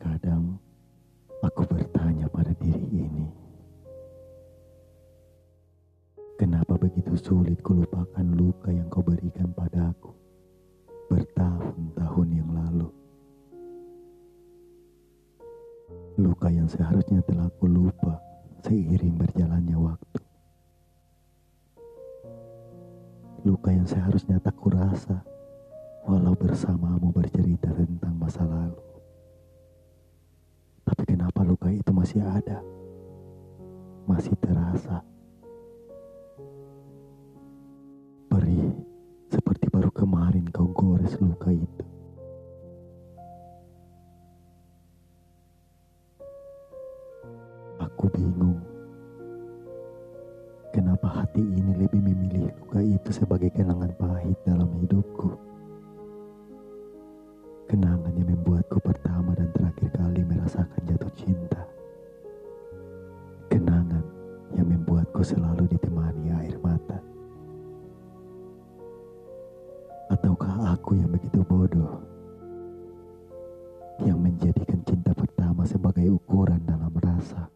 Terkadang aku bertanya pada diri ini, kenapa begitu sulit kulupakan luka yang kau berikan padaku bertahun-tahun yang lalu. Luka yang seharusnya telah aku lupa seiring berjalannya waktu. Luka yang seharusnya tak kurasa walau bersamamu bercerita masih ada? Masih terasa. Perih seperti baru kemarin kau gores luka itu. Aku bingung. Kenapa hati ini lebih memilih luka itu sebagai kenangan pahit dalam hidupku? Kenangan yang membuatku pertama dan terakhir kali merasakan jatuh membuatku selalu ditemani air mata. Ataukah aku yang begitu bodoh? Yang menjadikan cinta pertama sebagai ukuran dalam rasa.